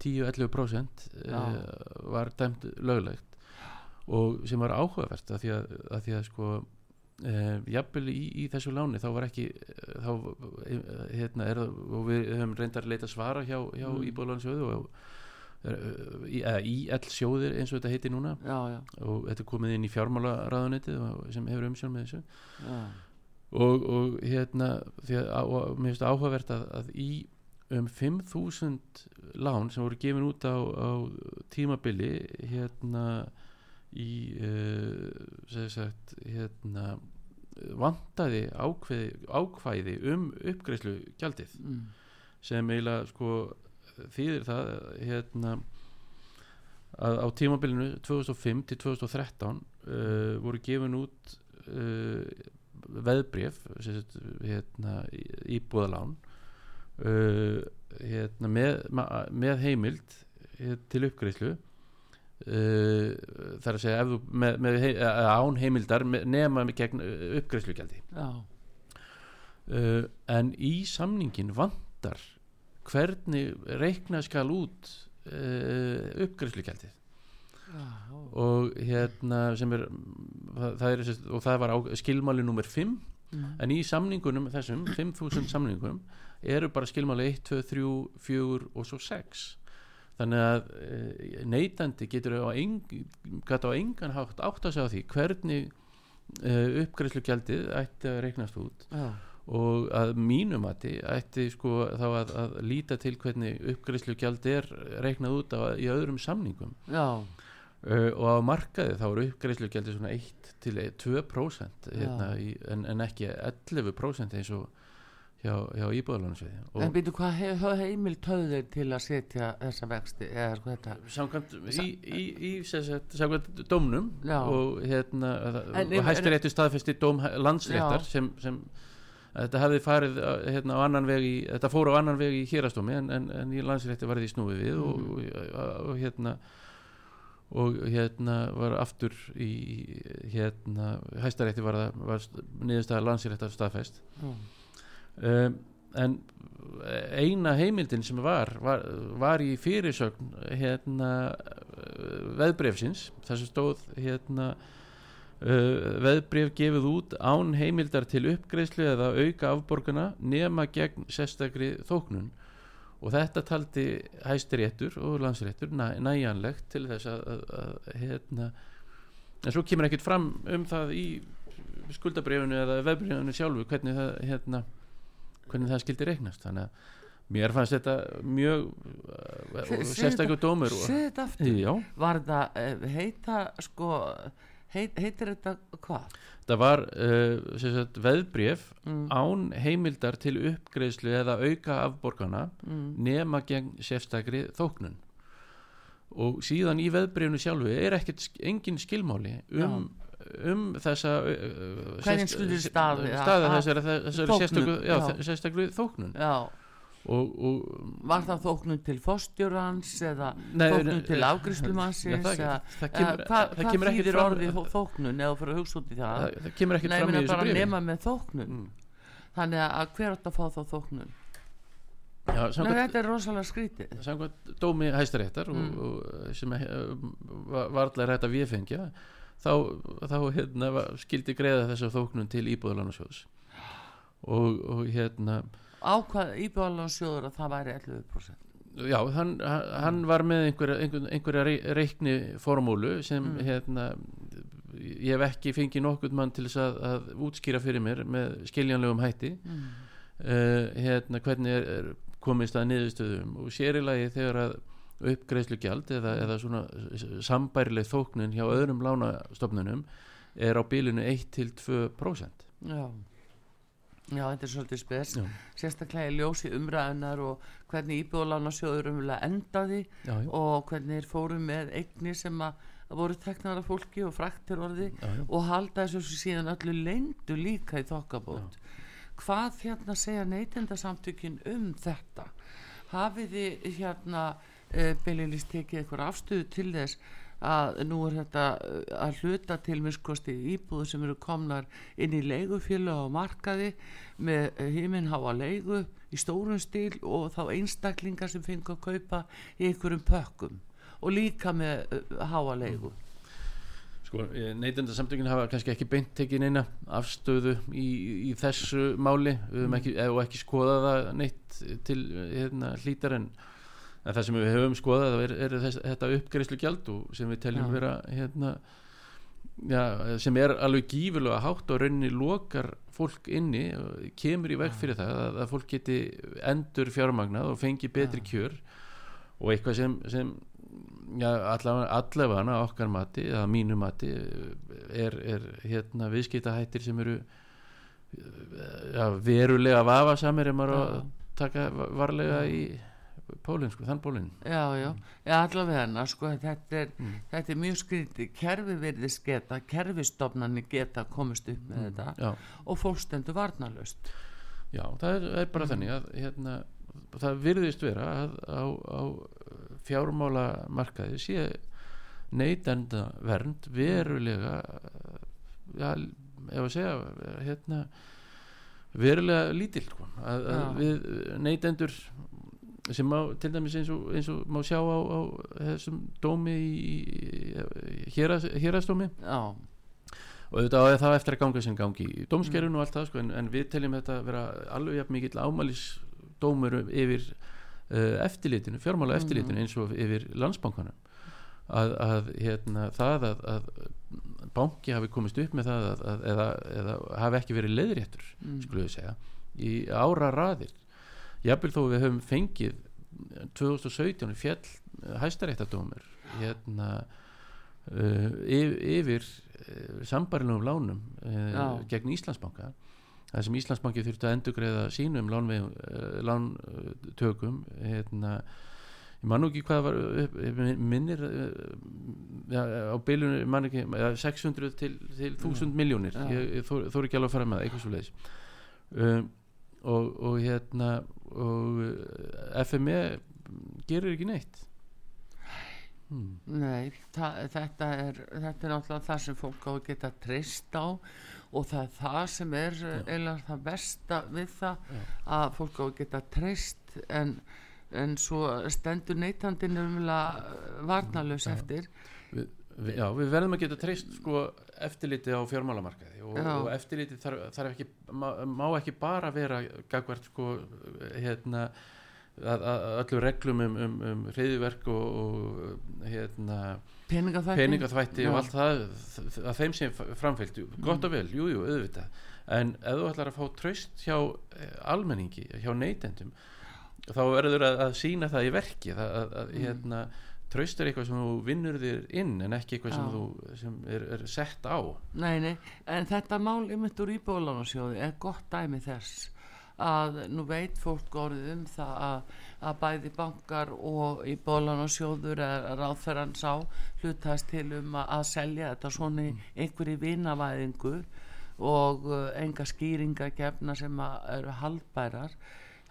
10-11% Já. uh, var dæmt löglegt og sem var áhugavert að því að, að, því að sko uh, jafnvel í, í þessu láni þá var ekki eh, þá, eh, hérna, er, og við höfum reyndar leita svara hjá, hjá mm. íbúðalansjóðu og í, IL sjóðir eins og þetta heiti núna. Já, já, og þetta er komið inn í fjármálaráðunetið sem hefur umsjón með þessu. Og, og hérna því að og mér finnst áhugavert að, að í um 5.000 lán sem voru gefin út á, á tímabili hérna í uh, sagt hérna vantaði ákveði, ákvæði um uppgreyslu gjaldið Mm. sem eiginlega sko þýðir það hérna að á tímabilinu 2005 til 2013 uh, voru gefin út uh, veðbref sagt, hérna, íbúðalán uh, hérna, með, með heimild eh, til uppgreyslu uh, þar að segja með, með hei, eh, án heimildar nema með gegn uppgreiðslugjaldi. Já, uh, en í samningin vantar hvernig reikna skal út uh, uppgreiðslugjaldið. Já, og hérna sem er það, er og það var á, skilmáli nummer 5 mm. en í samningunum þessum 5.000 samningum eru bara skilmáli 1, 2, 3, 4 og svo 6 þannig að e, neytandi getur á, eng, á engan hátt átt að segja því hvernig e, uppgreiðslugjaldið ætti að reiknast út. Já, og að mínum mati ætti sko þá að, að líta til hvernig uppgreiðslugjald er reiknað út á, í öðrum samningum. Já, uh, og á markaði þá eru uppgreiðslugjaldi svona 1 til 2% hérna, en, en ekki 11% eins og hjá, hjá íbúðalónasviði en býtu hvað hef, heimil töðir til að setja þessa vexti eða sko þetta? Samkvæmt í, í, í sagt, samkvæmt dómnum Já. og hérna og hæstir réttu staðfesti dóm landsréttar Já. sem, sem þetta hefði farið uh, hérna, á annan veg í, þetta fór á annan veg í hérastómi en, en, en í landsrétti var því snúið við og, Mhm. og, og, og hérna og hérna var aftur í hérna hæstarétti var, það- niðurstaða landsréttar staðfest já, um, en eina heimildin sem var var, var í fyrirsögn hérna veðbrefsins þar sem stóð hérna uh, veðbref gefið út án heimildar til uppgreðslu eða auka afborgana nema gegn sérstakri þóknun. Og þetta taldi hæstiréttur og landsréttur næ, næjanlegt til þess að, að, að hérna en svo kemur ekkert fram um það í skuldabrefinu eða veðbrefinu sjálfu hvernig það hérna hvernig það skildi reiknast. Þannig að mér fannst þetta mjög uh, segðu sérstakur þetta- dómur þetta aftur. Já, var það eh, heita sko heit, heitir þetta hvað? Það var uh, sem sagt, veðbref mm. án heimildar til uppgreðslu eða auka afborgana Mm. nema gegn sérstakri þóknun. Og síðan í veðbrefnu sjálfu er ekkert engin skilmáli um, um þessa uh, staðið að þessari, sérstakri þóknun. Já, og, og var það þóknun til fórstjórans eða Nei, þóknun nei, til Já, afgriðslumannsins það, það kemur, Eh, hvað það hva kemur þýðir fram orðið þó- þóknun eða fyrir að hugsa út í það? Það, það kemur Nei, fram í þessu brefi nema með þóknun. Mm. þannig að hver átt að fá þá þóknun? Já, Nei, þetta er rosalega skrítið. samkvæmt dómi hæstaréttar Mm. og, og, sem uh, var varlega rætt að viðfengja þá, þá hérna, skildi greiða þessa þóknun til íbúðalánarsjóðs og, og hérna ákvað íbjálansjóður að það væri 11% já, hann, hann var með einhverja, einhverja, einhverja rei- reikni formúlu sem Mm. hérna ég hef ekki fengið nokkurn mann til þess að, að útskýra fyrir mér með skiljanlegum hætti mm. uh, hérna hvernig er, er komist að niðurstöðum og sérilagi þegar að uppgreðslu gjald eða, eða svona sambærileg þóknun hjá öðrum lánastofnunum er á bílinu 1-2% já Já, þetta er svolítið spes, Já. sérstaklega í ljósi umræðunar og hvernig íbjóðlánarsjóður umlega endaði já, já, og hvernig þeir fóru með eignir sem að voru teknar af fólki og fræktir orði og halda þessu síðan öllu leyndu líka í þokkabót. Hvað hérna segja neytendasamtökin um þetta? Hafið þið hérna uh, beilinist tekið eitthvað afstöðu til þess að nú er þetta eh, að hluta til minnskosti íbúðu sem eru komnar inn í leigufjölu á markaði með himinháa leigu í stórum stíl og þá einstaklingar sem fengu að kaupa í einhverjum pökkum og líka með uh, háa leigu Sko, neytendasamtökin hafa kannski ekki beint tekið neina afstöðu í, í þessu máli mm. ekki, og ekki skoða það neitt til hérna, hlítar en, en það sem við höfum skoðað er, er þess, þetta uppgreifslu gjald sem við teljum ja. vera hérna, ja, sem er alveg gífurlega hátt og rauninni lokar fólk inni og kemur í veg fyrir það að, að fólk geti endur fjármagnað og fengi betri kjör og eitthvað sem, sem allavega okkar mati eða mínu mati er, er hérna viðskiptahættir sem eru ja, verulega vafasamir ef maður ja. að taka varlega í pólinn sko, þann pólinn Já, já, já allavega hana sko, þetta, er, mm. þetta er mjög skriti kerfi verðist geta, kerfistofnarnir geta komist upp með mm. þetta já. og fólk stendur varnalust Já, það er, er bara mm. þannig að hérna, það virðist vera að á, á fjármála markaði sé neytenda vernd verulega ja, ef að segja hérna, verulega lítill sko. að, að við neytendur sem má til dæmis eins og, eins og má sjá á, á þessum dómi í, í hérastómi og auðvitað á það eftir að ganga sem gangi í dómskerfinu mm. og allt það sko, en, en við teljum þetta að vera alveg jafn mikill ámælisdómur yfir uh, eftirlitinu, fjármála eftirlitinu mm. eins og yfir landsbankanum að, að hérna, það að, að banki hafi komist upp með það að, eða, eða hafi ekki verið leðréttur mm. skulum við segja í ára raðir jápil þó við höfum fengið 2017 fjall hæstaréttadómur hérna uh, yfir uh, sambarilum lánum uh, gegn Íslandsbanka. Það sem Íslandsbanki þurfti að endugreiða sínum lántökum hérna ég man ekki hvað var minnir ja, á bylunum man ekki 600 til, til 1000 miljónir ég, ég þóru þó ekki alveg að fara með eitthvað svo leiðis um, og, og hérna og FME gerir ekki neitt Hmm. Nei, þetta er þetta er náttúrulega það sem fólk á að geta treyst á og það er það sem er eða það besta við það Já. að fólk á að geta treyst en, en svo stendur neytandin umlega varnalus eftir vi, vi, Já, við verðum að geta treyst sko eftirliti á fjármálamarkaði og, og eftirliti þarf, þarf ekki má, má ekki bara vera gagvert sko hérna að, að öllu reglum um, um, um reyðverk og, og hérna, peningaþvætti, peningaþvætti og allt það að þeim sem framfylgdu, gott og vel, jújú, jú, auðvitað. En ef þú ætlar að fá tröst hjá eh, almenningi, hjá neytendum þá verður að, að sína það í verki að, að mm. hérna tröst er eitthvað sem þú vinnur þér inn en ekki eitthvað sem, þú, sem er, er sett á. Nei, nei, en þetta mál ymitt úr íbólansjóði er gott dæmi þess að nú veit fólk orðið um það að, að bæði bankar og í bólan og sjóður ráðferðan sá hlutast til um að, að selja þetta svona mm. einhverju vinavæðingu og uh, enga skýringa gefna sem eru haldbærar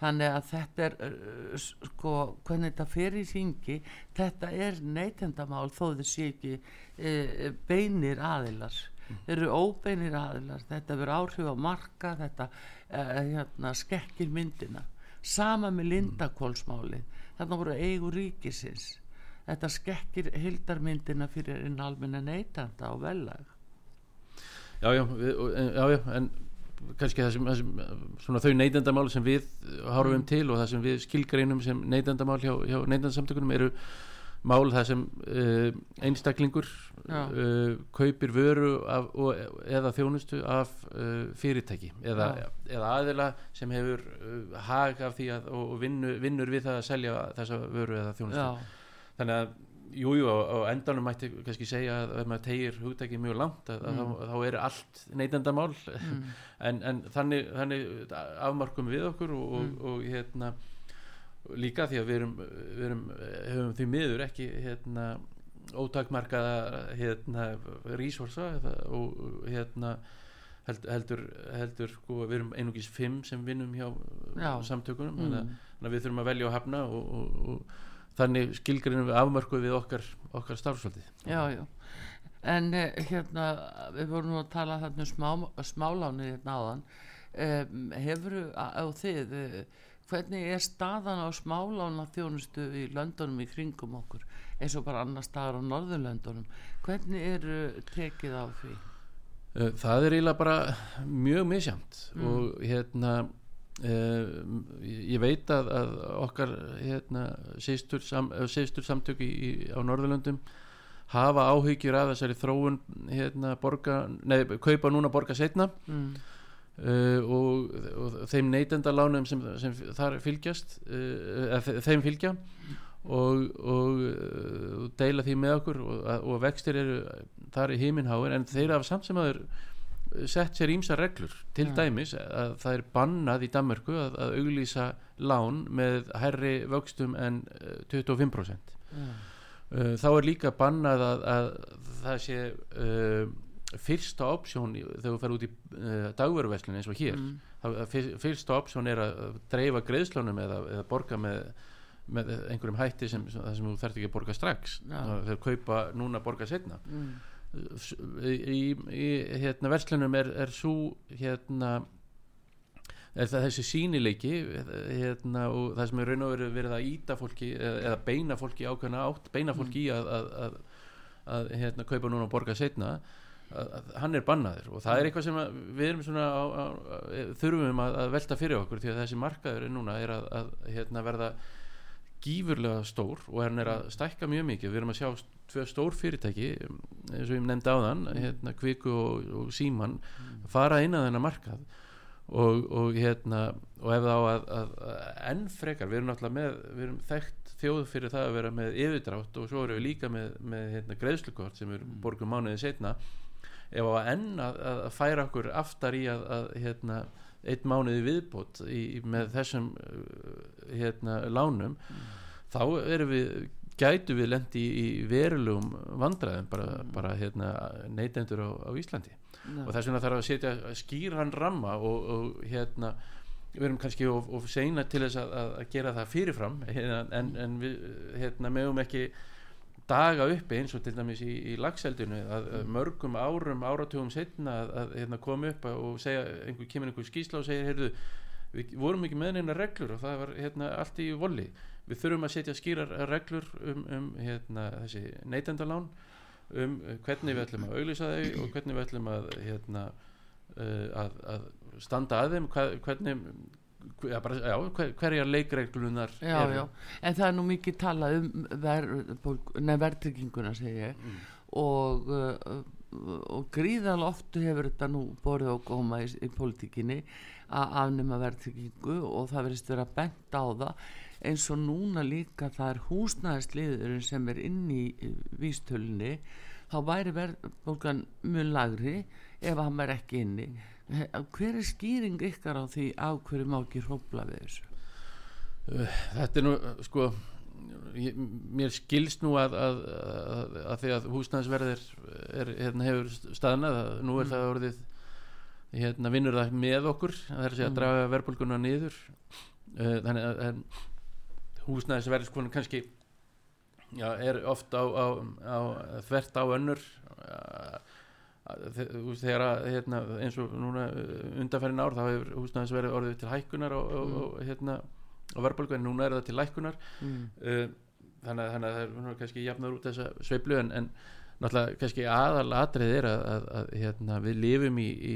þannig að þetta er uh, sko hvernig þetta fer í syngi þetta er neytendamál þó þessi ekki uh, beinir aðilar. Þeir eru óbeinir aðilar. Þetta verður áhrif á marka þetta uh, hérna, skekkir myndina. Sama með lindakólsmáli þarna voru eigu ríkisins. Þetta skekkir hildarmyndina fyrir einn almenna neytanda á velag Já, já, við, já, já en kannski það sem, það sem svona þau neytendamál sem við horfum mm. til og það sem við skilgreinum sem neytendamál hjá, hjá neytendasamtökunum eru mál það sem uh, einstaklingur uh, kaupir vöru af, og, eða þjónustu af uh, fyrirtæki eða, eða aðila sem hefur hag af því að og vinnur, vinnur við það að selja þessa vöru eða þjónustu Já. þannig að jújú jú, á endanum mætti kannski segja að ef maður tegir hugtækið mjög langt að, mm. að þá, þá er allt neytendamál mm. *laughs* en, en þannig, þannig afmarkum við okkur og, mm. og, og hérna líka því að við erum, við erum hefum því miður ekki hérna, ótakmarkaða hérna, resursa og hérna held, heldur, heldur sko, við erum einugis fimm sem vinnum hjá Já. samtökunum mm. þannig, að, að við þurfum að velja og hafna og, og, og þannig skilgrinum við afmörku við okkar, okkar starfsvöldi Já, já en eh, hérna við vorum að tala um smá, smáláni hérna áðan um, hefur á þið hvernig er staðan á smálána þjónustu í löndunum í kringum okkur eins og bara annar staðar á Norðurlöndunum hvernig eru tekið á því? Eh, það er eiginlega bara mjög misjamt mm. og hérna uh, ég veit að, að okkar hérna, sístur, sam, sístur samtök í, á Norðurlöndum hafa áhyggjur af þessari þróun hérna borga, nei, kaupa núna borga setna mm. uh, og, og þeim neytendalánum sem, sem þar fylgjast uh, þeim fylgja og, og uh, deila því með okkur og, og vextir eru þar í heiminháin en þeir hafa samt sem aður sett sér ímsa reglur til ja. dæmis að það er bannað í Danmarku að, að auglýsa lán með herri vöxtum en 25% ja. Uh, þá er líka bannað að, að það sé uh, fyrsta opsjón þegar þú fer út í uh, dagverðverslun eins og hér mm. þá, fyrsta opsjón er að dreifa greiðslunum eða, eða borga með, með einhverjum hætti sem, sem þú þarf ekki að borga strax ja. þegar kaupa núna að borga setna mm. Í, í, hérna, verslunum er, er svo hérna er það þessi sínileiki hérna, og það sem er raun og veru verið að íta fólki eða, beina fólki ákveðna átt beina fólki í að, að, að, að hérna, kaupa núna og borga setna hann er bannaður. Og það er eitthvað sem við erum svona á, á, þurfum að velta fyrir okkur því að þessi markaður núna er að hérna, verða gífurlega stór og hann er að stækka mjög mikið. Við erum að sjá tvö stór fyrirtæki eins og ég nefndi á þann hérna, Kviku og, og Síman fara inn að þennan markað. Og, og hérna og ef þá að, að, að enn frekar við erum náttúrulega með, við erum þekkt þjóð fyrir það að vera með yfirdrátt og svo erum við líka með, með hérna, greiðslukort sem við borgum mánuðið setna ef á enn að, að færa okkur aftar í að hérna, einn mánuði viðbót í, með þessum hérna lánum mm. þá erum við gætu við lendi í, í verulegum vandræðum bara, bara hérna, neytendur á, á Íslandi no. og þess vegna þarf að setja skýran ramma og, og hérna við erum kannski of, of seina til þess að, að gera það fyrirfram hérna, en, en við hérna, meðum ekki daga uppi eins og til dæmis í, í lagseldinu að, að mörgum árum áratugum setna að, að hérna, koma upp og segja, einhver kemur einhver skísla og segir heyrðu, við vorum ekki með neina reglur og það var hérna, allt í voli við þurfum að setja skýrar reglur um, um hérna, þessi neytendalán um hvernig við ætlum að auglýsa þau og hvernig við ætlum að, hérna, uh, að, að standa að þeim hvernig Já, bara, já, hver, hverja leikreglunar já, en það er nú mikið talað um ver, verðtrygginguna mm. og, uh, og gríðal oftu hefur þetta nú borðið á góma í, í politíkinni að afnuma verðtryggingu og það verðist vera bent á það. Eins og núna líka það er húsnæðisliðurinn sem er inn í vístölunni þá væri verðbólgan mjög lagri ef hann er ekki inni hver er skýring ykkar á því á hverju má ekki hrópla við þessu uh, þetta er nú sko ég, mér skilst nú að, að, að, að því að húsnæðisverðir er, hérna, hefur staðnað nú er mm. það orðið hérna, vinnur það með okkur það er að segja að mm. draga verðbólguna niður uh, þannig að húsnæðisverðis kannski já, er ofta á, á, á þvert á önnur þegar að hérna, eins og núna undanferðin ár þá hefur húsnæðisverði orðið til hækkunar og, mm. og, hérna, og verðbólgu en núna er það til lækkunar mm. uh, þannig, þannig að það er kannski jafnar út þessa sveiblu en, en náttúrulega kannski aðal atrið er að, að, að hérna, við lifum í, í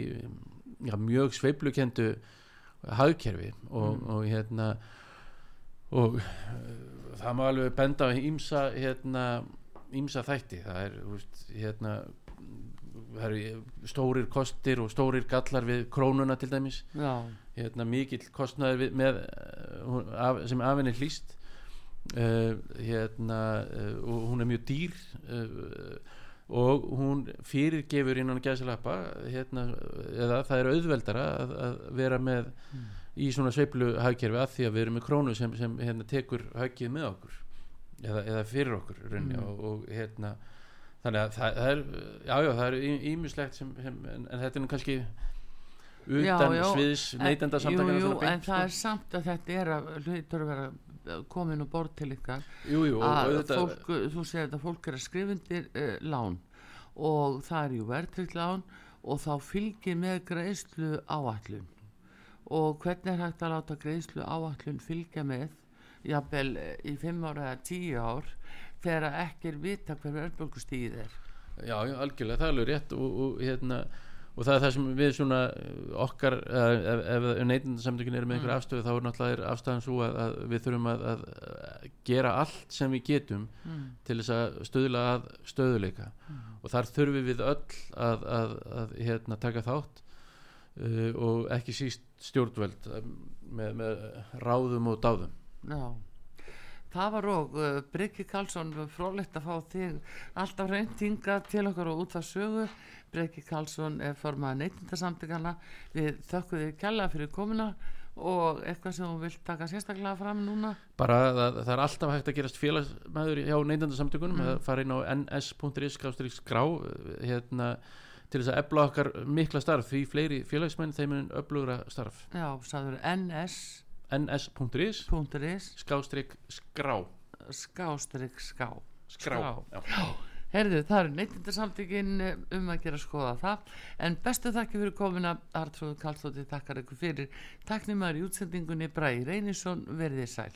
já, mjög sveiblukendu hagkerfi og, mm. og hérna og uh, það má alveg benda á ímsa hérna ímsa þætti það er veist, hérna stórir kostir og stórir gallar við krónuna til dæmis. Hérna mikill kostnaður með, uh, af, sem afinni hlýst. Uh, hérna uh, og hún er mjög dýr uh, og hún fyrirgefur innan gæðsalappa hérna, eða það er auðveldara að, að vera með mm. í svona sveiplu hagkerfi að því að við erum með krónu sem, sem hérna, tekur hagið með okkur eða, eða fyrir okkur runni, mm. og, og hérna þannig að það, það er jájá já, það er ímislegt en, en þetta er nú kannski utan já, samtakana Jú, jú, en það sko. er samt að þetta er að hlutur að vera komin og bort til ykkar. Að fólk, þú segir að fólk er að skrifundir eh, lán og það er ju verðtrikt lán og þá fylgir með greiðslu áallum og hvernig er hægt að láta greiðslu áallun fylgja með? Jafnvel eh, í 5 ára eða 10 ár þegar ekki er vita hver verðbólkustíð er. Já, algjörlega, það er alveg rétt og, og, hérna, og það er það sem við svona uh, okkar, uh, ef, ef neitindarsamtökin eru með einhver Mm. afstöðu þá er náttúrulega afstæðan svo að, að við þurfum að, að gera allt sem við getum mm. til þess að stöðla að stöðuleika og þar þurfum við öll að, að, að hérna, taka þátt uh, og ekki síst stjórnveld með, með ráðum og dáðum. Já, það var og uh, Bryggi Karlsson frólitt að fá þig alltaf reynd hinga til okkar og út af sögu. Bryggi Karlsson er formað neytindasamtökana við þökkum þig kjalla fyrir komuna og eitthvað sem þú vilt taka sérstaklega fram núna? Bara það, það er alltaf hægt að gerast félagsmaður hjá neytandarsamtökunum Mm. að fara inn á ns.is hérna, til þess að efla okkar mikla starf. Því fleiri félagsmenn þeim er öflugra starf. Já, sagður ns.is ns.is skástrík skrá. Skástrygg ská. Skrá, Skrá. Já. Herðu, það eru neytindarsamtökin um að gera skoða það. En bestu þakki fyrir komuna Artrúður Karlsdóttir takkar ykkur fyrir. Taknum maður í útsendingunni Bræði Reynisson verðið sæl